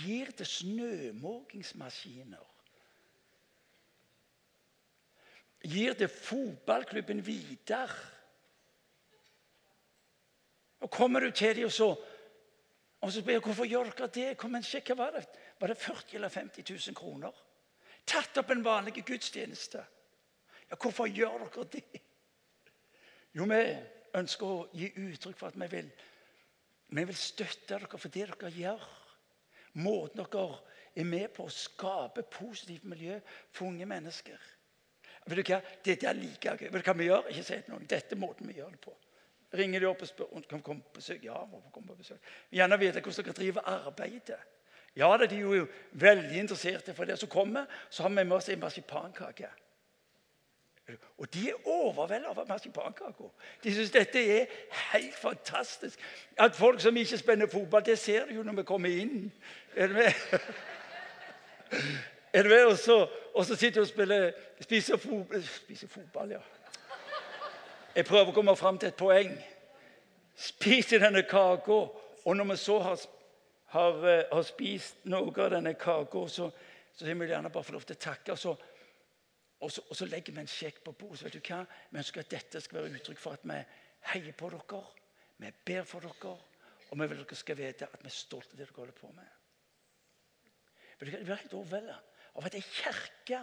Gir det snømåkingsmaskiner. Gir det fotballklubben Vidar. Og kommer du til dem og så og så spør jeg hvorfor gjør dere det. Kom en sjekk, hva det Var det 40 eller 50 000 kroner? Tatt opp en vanlig gudstjeneste. Ja, Hvorfor gjør dere det? Jo, vi ønsker å gi uttrykk for at vi vil, vi vil støtte dere for det dere gjør. Måten dere er med på å skape positivt miljø for unge mennesker. Vet du hva? Dette er like gøy. Vet du hva vi gjør? Ikke si til noen. Dette er måten vi gjør det på. Ringer de opp og spør om de kan komme på besøk. Ja, må komme på besøk? Gjerne vite hvordan dere driver arbeidet. Ja, de er jo veldig interesserte for det. Så kommer så har vi med oss en marsipankake. Og de er overveldet av marsipankaka. De syns dette er helt fantastisk. At folk som ikke spenner fotball, det ser du jo når vi kommer inn. Er du med? Er du? Og så, og så sitter du og spiller, spiser, fotball, spiser fotball, ja. Jeg prøver å komme fram til et poeng. Spiser denne kaka, og når vi så har, har, eh, har spist noe av denne kaka, så, så vil vi gjerne bare få lov til å takke. Så, og, så, og så legger vi en sjekk på bordet. vet du hva? Vi ønsker at dette skal være uttrykk for at vi heier på dere. Vi ber for dere, og vi vil dere skal vite at vi er stolte av det dere holder på med. Vi blir helt overveldet av at ei kirke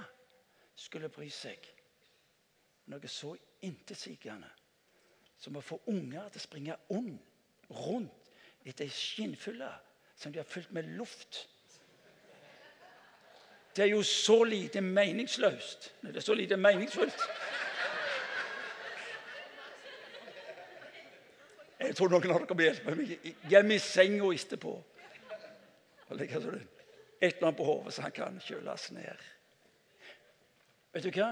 skulle bry seg noe så intetsigende som å få unger til å springe ond rundt etter ei skinnfylle som de har fylt med luft. Det er jo så lite meningsløst. Det er så lite meningsfullt. Jeg tror noen av dere må hjelpe meg hjem i senga etterpå. Og legge sånn et eller annet på hodet, så han kan kjøles ned. Vet du hva?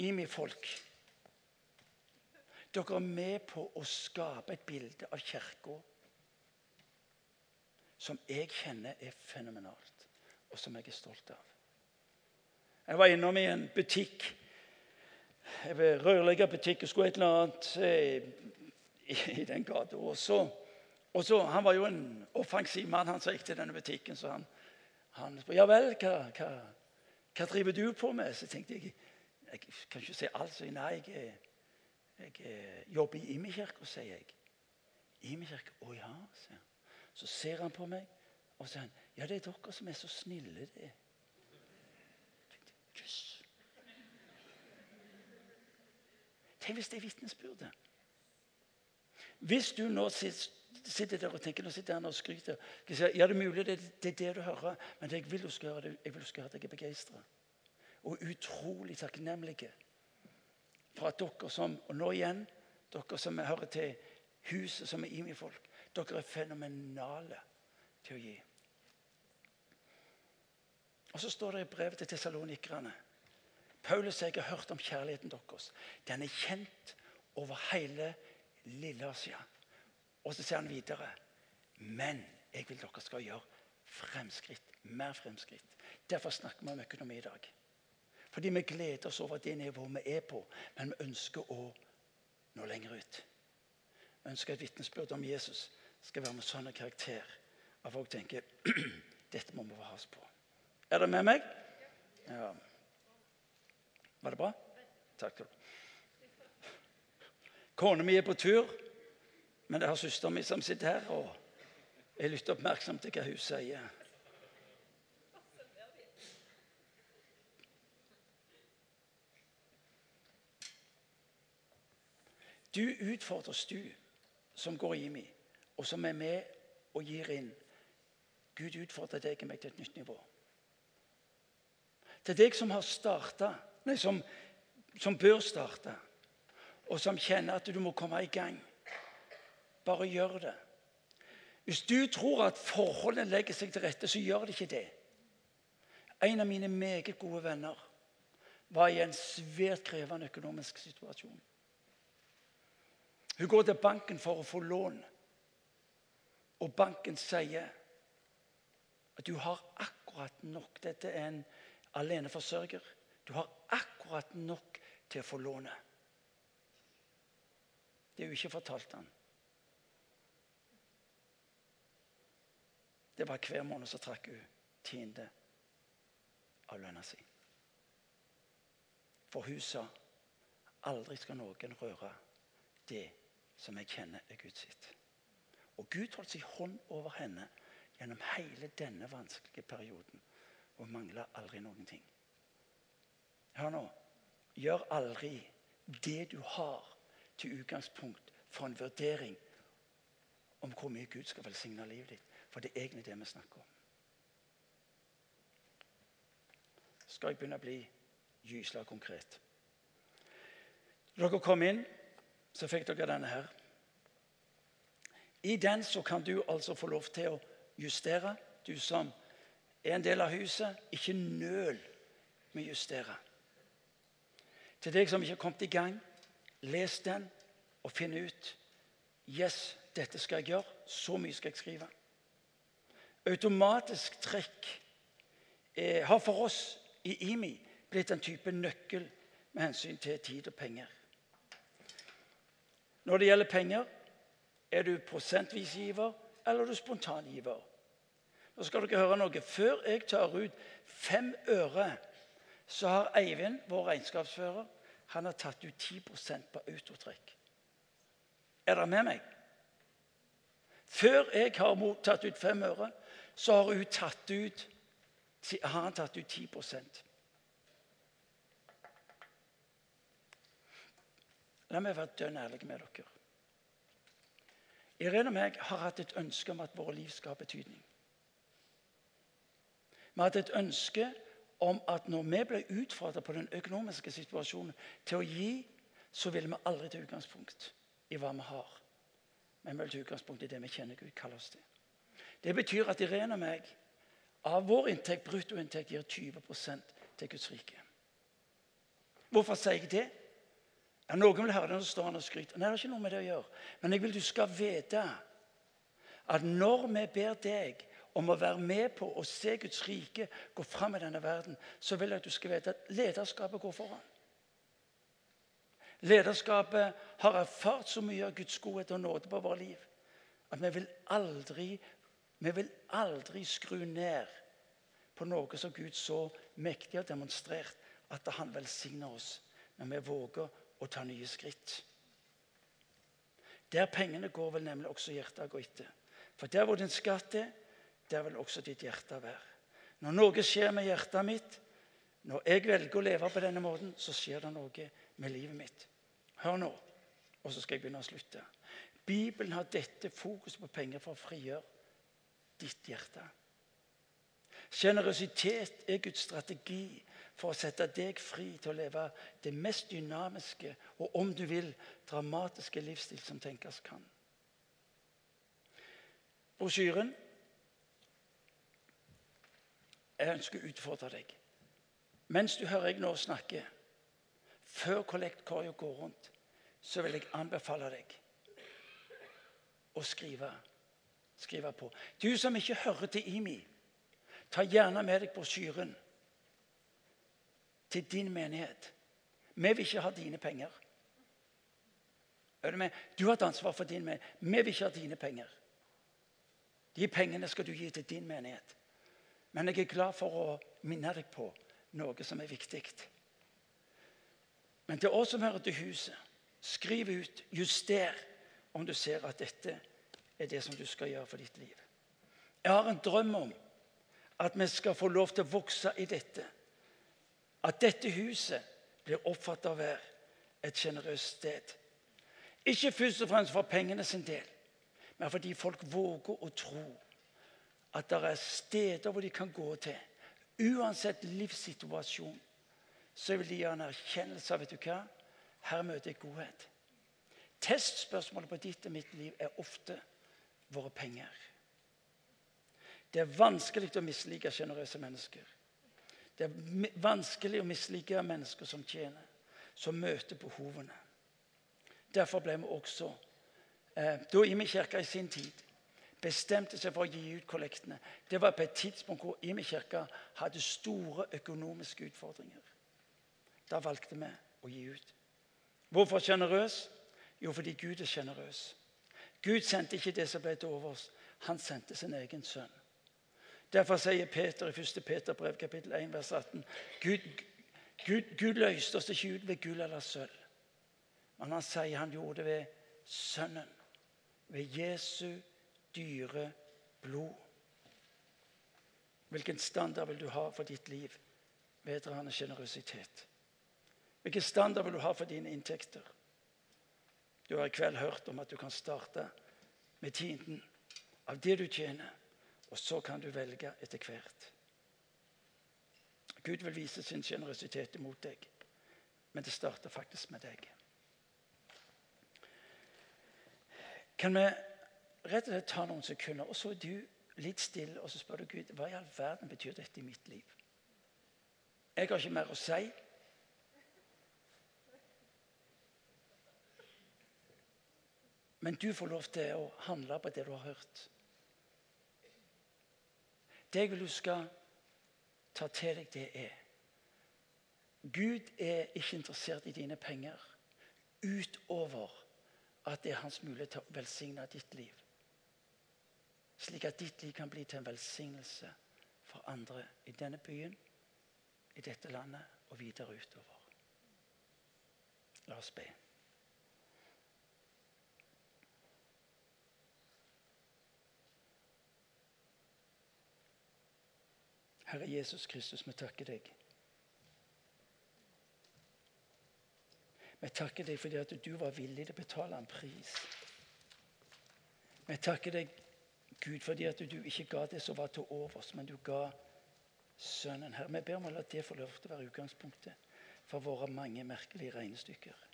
Imi folk. Dere er med på å skape et bilde av Kirka som jeg kjenner er fenomenalt, og som jeg er stolt av. Jeg var innom i en butikk, en rørleggerbutikk, og skulle et eller annet eh, i, i den gata. Og så, og så, Han var jo en offensiv mann, han som gikk til denne butikken. Så han, han spurte ja vel, hva, hva, hva, driver du på med? Så tenkte jeg jeg kan ikke si alt. Så nei, jeg, jeg, jeg jobber i Imekirka, sier jeg. Imekirka? Å ja, sier han. Så ser han på meg, og sier han ja, det er dere som er så snille. det. Jøss. Tenk hvis det er vitnesbyrdet. Hvis du nå sitter der og tenker nå sitter han og skryter Ja, det er mulig det, det er det du hører, men jeg vil du skal høre, jeg vil du skal høre at jeg er begeistra. Og utrolig takknemlige for at dere som Og nå igjen, dere som hører til huset som er IMI-folk, dere er fenomenale til å gi. Og så står det i brevet til tessalonikerne Paulus sier jeg har hørt om kjærligheten deres. Den er kjent over hele Lille-Asia. Og så sier han videre Men jeg vil dere skal gjøre fremskritt. Mer fremskritt. Derfor snakker vi om økonomi i dag. Fordi vi gleder oss over det nivået vi er på, men vi ønsker å nå lenger ut. Vi ønsker et vitnesbyrd om Jesus skal være med sånn karakter at folk tenker dette må vi ha oss på. Er dere med meg? Ja. Var det bra? Takk. Kona mi er på tur, men det har søsteren min som sitter her. og Jeg lytter oppmerksomt til hva hun sier. Du utfordres, du som går i meg, og som er med og gir inn. Gud utfordrer deg og meg til et nytt nivå. Til deg som har starta, nei, som, som bør starte, og som kjenner at du må komme i gang. Bare gjør det. Hvis du tror at forholdene legger seg til rette, så gjør det ikke det. En av mine meget gode venner var i en svært krevende økonomisk situasjon. Hun går til banken for å få lån, og banken sier at du har akkurat nok. Dette er en aleneforsørger. Du har akkurat nok til å få lånet. Det er jo ikke fortalt han. Det var hver måned så trakk hun tiende av lønna si. For hun sa aldri skal noen røre det som jeg kjenner er Guds sitt. Og Gud holdt sin hånd over henne gjennom hele denne vanskelige perioden og mangler aldri noen ting. Hør nå. Gjør aldri det du har, til utgangspunkt for en vurdering om hvor mye Gud skal velsigne livet ditt. For det er egentlig det vi snakker om. Skal jeg begynne å bli gysla konkret? Når dere kom inn, så fikk dere denne her. I den så kan du altså få lov til å justere, du som er en del av huset. Ikke nøl med å justere. Til deg som ikke har kommet i gang, les den og finn ut Yes, dette skal jeg gjøre. Så mye skal jeg skrive. Automatisk trekk eh, har for oss i IMI blitt en type nøkkel med hensyn til tid og penger. Når det gjelder penger, er du prosentvis giver eller er du spontangiver. Nå skal dere høre noe. Før jeg tar ut fem øre, så har Eivind, vår regnskapsfører, han har tatt ut 10% på autotrekk. Er dere med meg? Før jeg har tatt ut fem øre, så har, hun tatt ut, har han tatt ut 10 La meg være dønn ærlig med dere. Irene og meg har hatt et ønske om at våre liv skal ha betydning. Vi har hatt et ønske om at når vi ble utfordret på den økonomiske situasjonen til å gi, så ville vi aldri ta utgangspunkt i hva vi har. Men vi vil ta utgangspunkt i det vi kjenner Gud kaller oss til. Det betyr at Irene og meg av vår inntekt, bruttoinntekt gir 20% til Guds rike. Hvorfor sier jeg det? Ja, Noen vil høre det når står han og skryter. Nei, det har ikke noe med det å gjøre. Men jeg vil du skal vite at når vi ber deg om å være med på å se Guds rike gå fram i denne verden, så vil jeg at du skal vite at lederskapet går foran. Lederskapet har erfart så mye av Guds godhet og nåde på vårt liv at vi vil aldri, vi vil aldri skru ned på noe som Gud så mektig har demonstrert at han velsigner oss når vi våger å ta nye skritt. Der pengene går, vil nemlig også hjertet gå etter. For der hvor din skatt er, der vil også ditt hjerte være. Når noe skjer med hjertet mitt, når jeg velger å leve på denne måten, så skjer det noe med livet mitt. Hør nå, og så skal jeg begynne å slutte. Bibelen har dette fokus på penger for å frigjøre ditt hjerte. Sjenerøsitet er Guds strategi for å sette deg fri til å leve det mest dynamiske og om du vil dramatiske livsstil som tenkes kan. Brosjyren Jeg ønsker å utfordre deg. Mens du hører jeg nå snakke, før kollektkorga går rundt, så vil jeg anbefale deg å skrive, skrive på. Du som ikke hører til IMI, ta gjerne med deg brosjyren til din menighet. Vi vil ikke ha dine penger. Du har et ansvar for din menighet. Vi vil ikke ha dine penger. De pengene skal du gi til din menighet. Men jeg er glad for å minne deg på noe som er viktig. Men til oss som hører til huset, skriv ut, juster om du ser at dette er det som du skal gjøre for ditt liv. Jeg har en drøm om at vi skal få lov til å vokse i dette at dette huset blir oppfattet å være et sjenerøst sted. Ikke først og fremst for pengene sin del, men fordi folk våger å tro at det er steder hvor de kan gå til. Uansett livssituasjon så vil de ha en erkjennelse av vet du hva? Her møter jeg godhet. Testspørsmålet på ditt og mitt liv er ofte våre penger. Det er vanskelig å mislike sjenerøse mennesker. Det er vanskelig å mislike mennesker som tjener, som møter behovene. Derfor ble vi også, eh, da Imi kirke i sin tid bestemte seg for å gi ut kollektene Det var på et tidspunkt hvor Imi kirke hadde store økonomiske utfordringer. Da valgte vi å gi ut. Hvorfor sjenerøs? Jo, fordi Gud er sjenerøs. Gud sendte ikke det som ble til overs. Han sendte sin egen sønn. Derfor sier Peter i 1. Peter brev kapittel 1 vers 18 Gud, Gud, Gud løste oss ikke ut ved gull eller sølv. Men han sier han gjorde det ved Sønnen. Ved Jesu dyre blod. Hvilken standard vil du ha for ditt liv vedrørende sjenerøsitet? Hvilken standard vil du ha for dine inntekter? Du har i kveld hørt om at du kan starte med tienden av det du tjener og så kan du velge etter hvert. Gud vil vise sin sjenerøsitet imot deg, men det starter faktisk med deg. Kan vi rett og slett ta noen sekunder, og så er du litt stille, og så spør du Gud hva i all verden betyr dette i mitt liv? Jeg har ikke mer å si. Men du får lov til å handle på det du har hørt. Det jeg vil du skal ta til deg, det er Gud er ikke interessert i dine penger utover at det er hans mulighet til å velsigne ditt liv. Slik at ditt liv kan bli til en velsignelse for andre i denne byen, i dette landet og videre utover. La oss be. Herre Jesus Kristus, vi takker deg. Vi takker deg fordi at du var villig til å betale en pris. Vi takker deg, Gud, fordi at du ikke ga det som var til overs, men du ga Sønnen. Herre, vi ber om å la det få lov til å være utgangspunktet for våre mange merkelige regnestykker.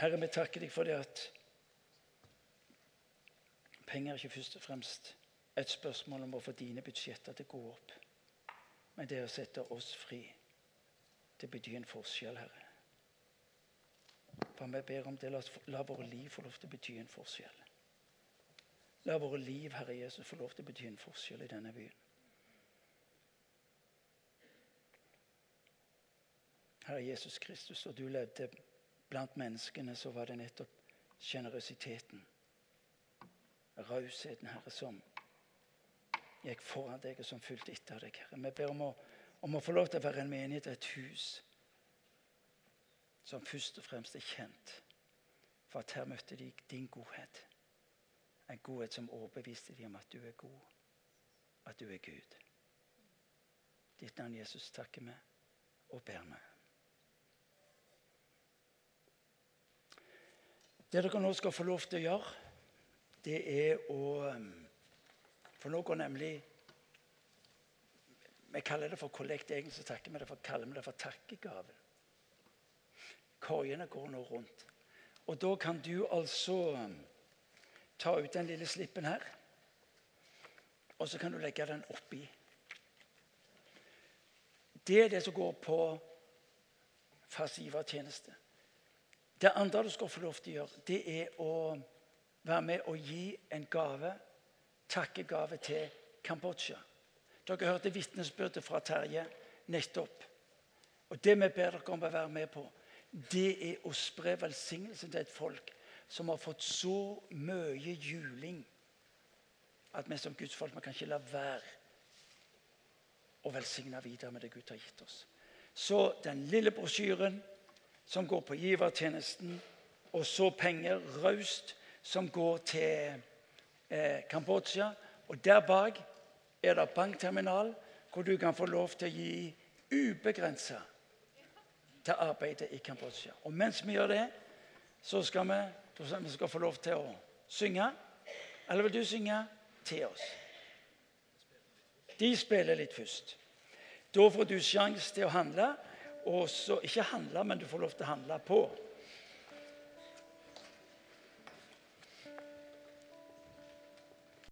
Herre, vi takker deg for det at penger er ikke først og fremst et spørsmål om å få dine budsjetter til å gå opp. Men det å sette oss fri. Det betyr en forskjell, Herre. For vi ber om det. La, la våre liv få lov til å bety en forskjell. La våre liv, Herre Jesus, få lov til å bety en forskjell i denne byen. Herre Jesus Kristus, og du levde blant menneskene, så var det nettopp sjenerøsiteten, rausheten, Herre, som gikk foran deg, og som fulgte etter deg, Herre. Vi ber om å, om å få lov til å være en menighet, et hus, som først og fremst er kjent for at her møtte de din godhet. En godhet som overbeviste dem om at du er god, at du er Gud. Ditt navn Jesus takker vi og ber vi. Det dere nå skal få lov til å gjøre, det er å um, for nå går nemlig Vi kaller det for kollekt. Egentlig så takker vi det for, kaller vi det for takkegave. Korgene går nå rundt. Og da kan du altså um, ta ut den lille slippen her. Og så kan du legge den oppi. Det er det som går på fast givertjeneste. Det andre du skal få lov til å gjøre, det er å være med å gi en gave takkegave til Kambodsja. Dere hørte vitnesbyrdet fra Terje nettopp. Og Det vi ber dere om å være med på, det er å spre velsignelsen til et folk som har fått så mye juling at vi som Guds folk vi kan ikke la være å velsigne videre med det Gud har gitt oss. Så den lille brosjyren som går på givertjenesten, og så penger raust som går til eh, Kambodsja. Og der bak er det bankterminal hvor du kan få lov til å gi ubegrensa til arbeidet i Kambodsja. Og mens vi gjør det, så skal vi, vi skal få lov til å synge. Eller vil du synge til oss? De spiller litt først. Da får du sjanse til å handle. Og så, ikke handle, men du får lov til å handle på.